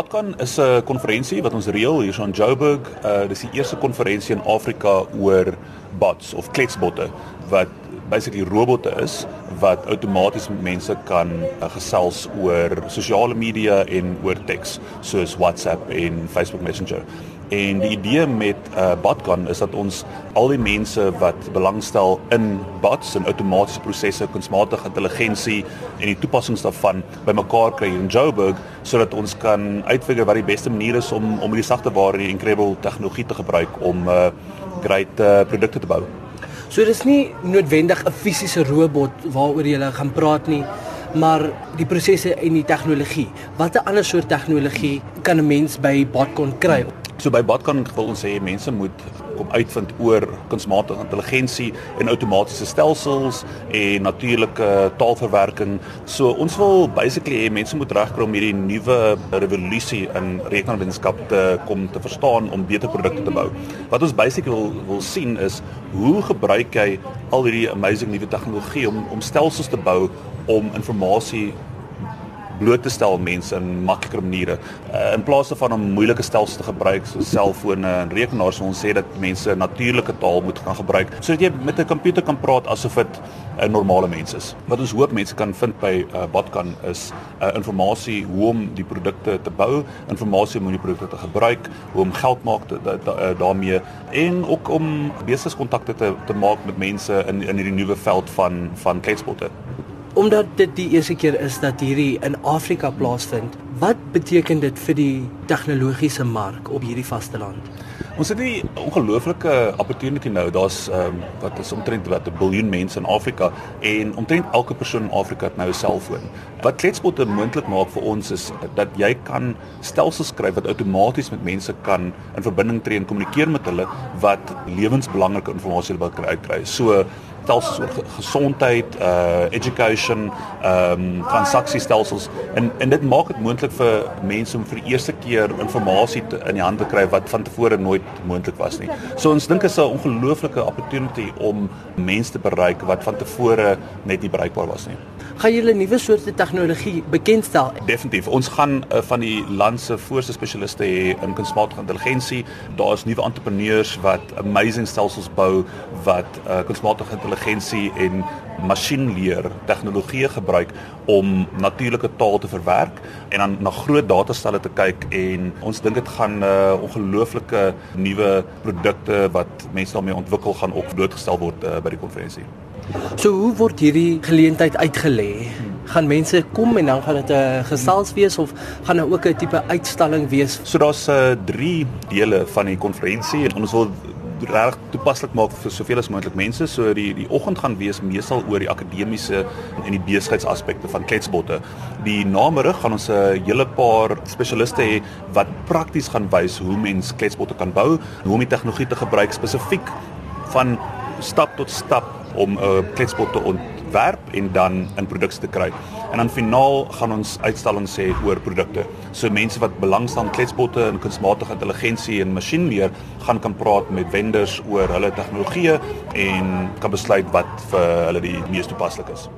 Badkan is 'n konferensie wat ons reël hier in Joburg. Uh dis die eerste konferensie in Afrika oor bots of kletsbotte wat basically robotte is wat outomaties met mense kan uh, gesels oor sosiale media en oor teks soos WhatsApp en Facebook Messenger. En die idee met uh, Botcon is dat ons al die mense wat belangstel in bots en outomatiese prosesse, kunsmatige intelligensie en die toepassings daarvan bymekaar kry in Joburg sodat ons kan uitfigure wat die beste manier is om om hierdie sagte ware en incredible tegnologie te gebruik om uh, great uh, produkte te bou. So dis nie noodwendig 'n fisiese robot waaroor jy gaan praat nie, maar die prosesse en die tegnologie. Watter ander soort tegnologie kan 'n mens by Botcon kry? So by Badkan wil ons sê mense moet kom uitvind oor kunsmatige intelligensie en outomatiese stelsels en natuurlike taalverwerking. So ons wil basically hê mense moet regkry om hierdie nuwe revolusie in rekenaarwetenskap te kom te verstaan om beter produkte te bou. Wat ons basically wil wil sien is hoe gebruik jy al hierdie amazing nuwe tegnologie om om stelsels te bou om inligting bloot te stel mense in makliker maniere. Uh, in plaas daarvan om moeilike stelsels te gebruik soos selfone en rekenaars ons sê dat mense natuurlike taal moet gaan gebruik sodat jy met 'n komputer kan praat asof dit 'n uh, normale mens is. Wat ons hoop mense kan vind by uh, Botcan is uh, inligting hoe om die produkte te bou inligting om die produkte te gebruik hoe om geld maak te, te, te, uh, daarmee en ook om besigheidskontakte te te maak met mense in in hierdie nuwe veld van van kletspotte omdat dit die eerste keer is dat hierdie in Afrika plaasvind, wat beteken dit vir die tegnologiese mark op hierdie vasteland? Ons het 'n ongelooflike opportunity nou. Daar's ehm um, wat is omtrent wat 'n biljoen mense in Afrika en omtrent elke persoon in Afrika het nou 'n selfoon. Wat kletspotte moontlik maak vir ons is dat jy kan stelsels skryf wat outomaties met mense kan in verbinding tree en kommunikeer met hulle wat lewensbelangrike inligting wil kry. So stelsels oor gesondheid, uh education, ehm um, transaksiestelsels en en dit maak dit moontlik vir mense om vir die eerste keer inligting in die hand te kry wat van tevore nooit moontlik was nie. So ons dink is 'n ongelooflike opportunity om mense te bereik wat van tevore net nie bereikbaar was nie gaan julle nuwe soorte tegnologie bekendstel? Definitief. Ons gaan uh, van die land se voorste spesialiste hê in kunsmatige intelligensie. Daar's nuwe entrepreneurs wat amazing stelsels bou wat uh, kunsmatige intelligensie en masjienleer tegnologie gebruik om natuurlike taal te verwerk en dan na groot datastelle te kyk en ons dink dit gaan 'n uh, ongelooflike nuwe produkte wat mense daarmee ontwikkel gaan ook blootgestel word uh, by die konferensie. So hoe word hierdie geleentheid uitgelê? Gaan mense kom en dan gaan dit 'n gesels wees of gaan daar ook 'n tipe uitstalling wees? So daar's uh, drie dele van die konferensie en ons wil reg toepaslik maak vir soveel as moontlik mense. So die die oggend gaan wees meestal oor die akademiese en die besigheidsaspekte van kletsbotte. Die namiddag gaan ons 'n hele paar spesialiste hê wat prakties gaan wys hoe mens kletsbotte kan bou, hoe om die tegnologie te gebruik spesifiek van stap tot stap om 'n uh, kletspot te ontwerp en dan in produksie te kry. En dan finaal gaan ons uitstallings hê oor produkte. So mense wat belangstel in kletspotte en kunsmatige intelligensie en masjienleer gaan kan praat met vendors oor hulle tegnologieë en kan besluit wat vir hulle die mees toepaslik is.